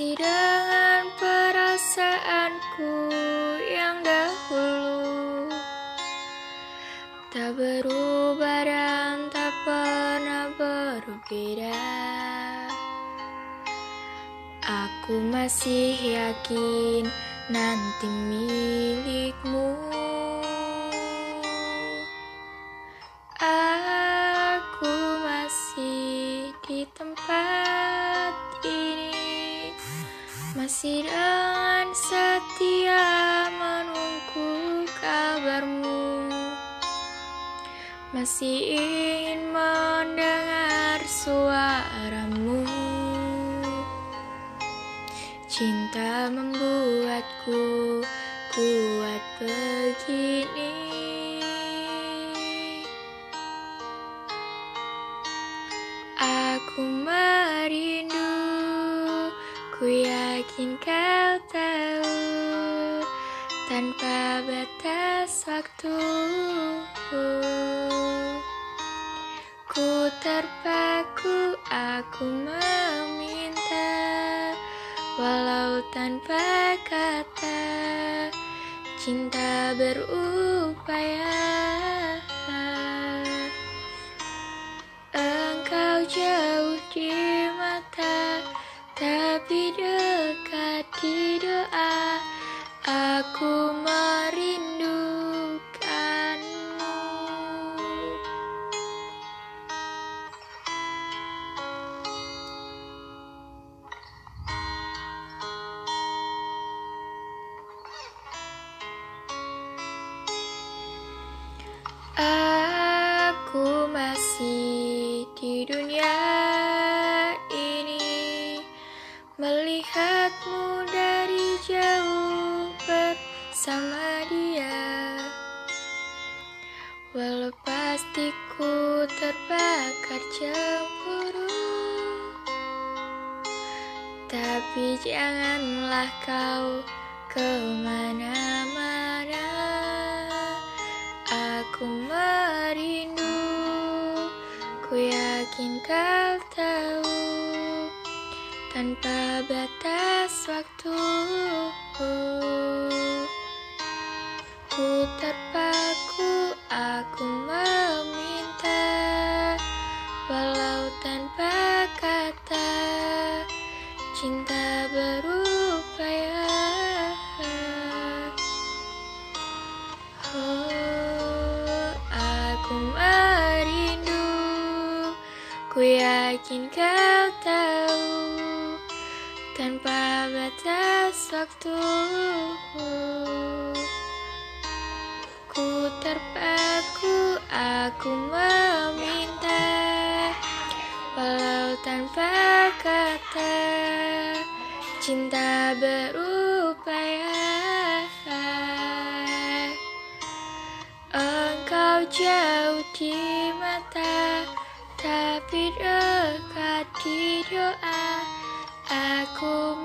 Masih dengan perasaanku yang dahulu. Tak berubah dan tak pernah berbeda. Aku masih yakin nanti milikmu setia menunggu kabarmu. Masih ingin mendengar suaramu. Cinta membuatku kuat begini. Aku merindu, ku yakin kau tahu Tanpa batas waktu. Ku terpaku, aku meminta Walau tanpa kata Cinta berupaya. Engkau jauh di mata Tapi Aku masih di dunia ini. Melihatmu dari jauh bersama dia. Walau pastiku terbakar cemburu. Tapi janganlah kau ke mana-mana Aku merindu Ku yakin kau tahu Tanpa batas waktu Ku terpaku Aku meminta Walau tanpa kata Cinta berupaya Ku yakin kau tahu Tanpa batas waktu Ku terpaku, aku meminta Walau tanpa kata Cinta berupaya. Engkau jauh di mata Tapi dekat di doa Aku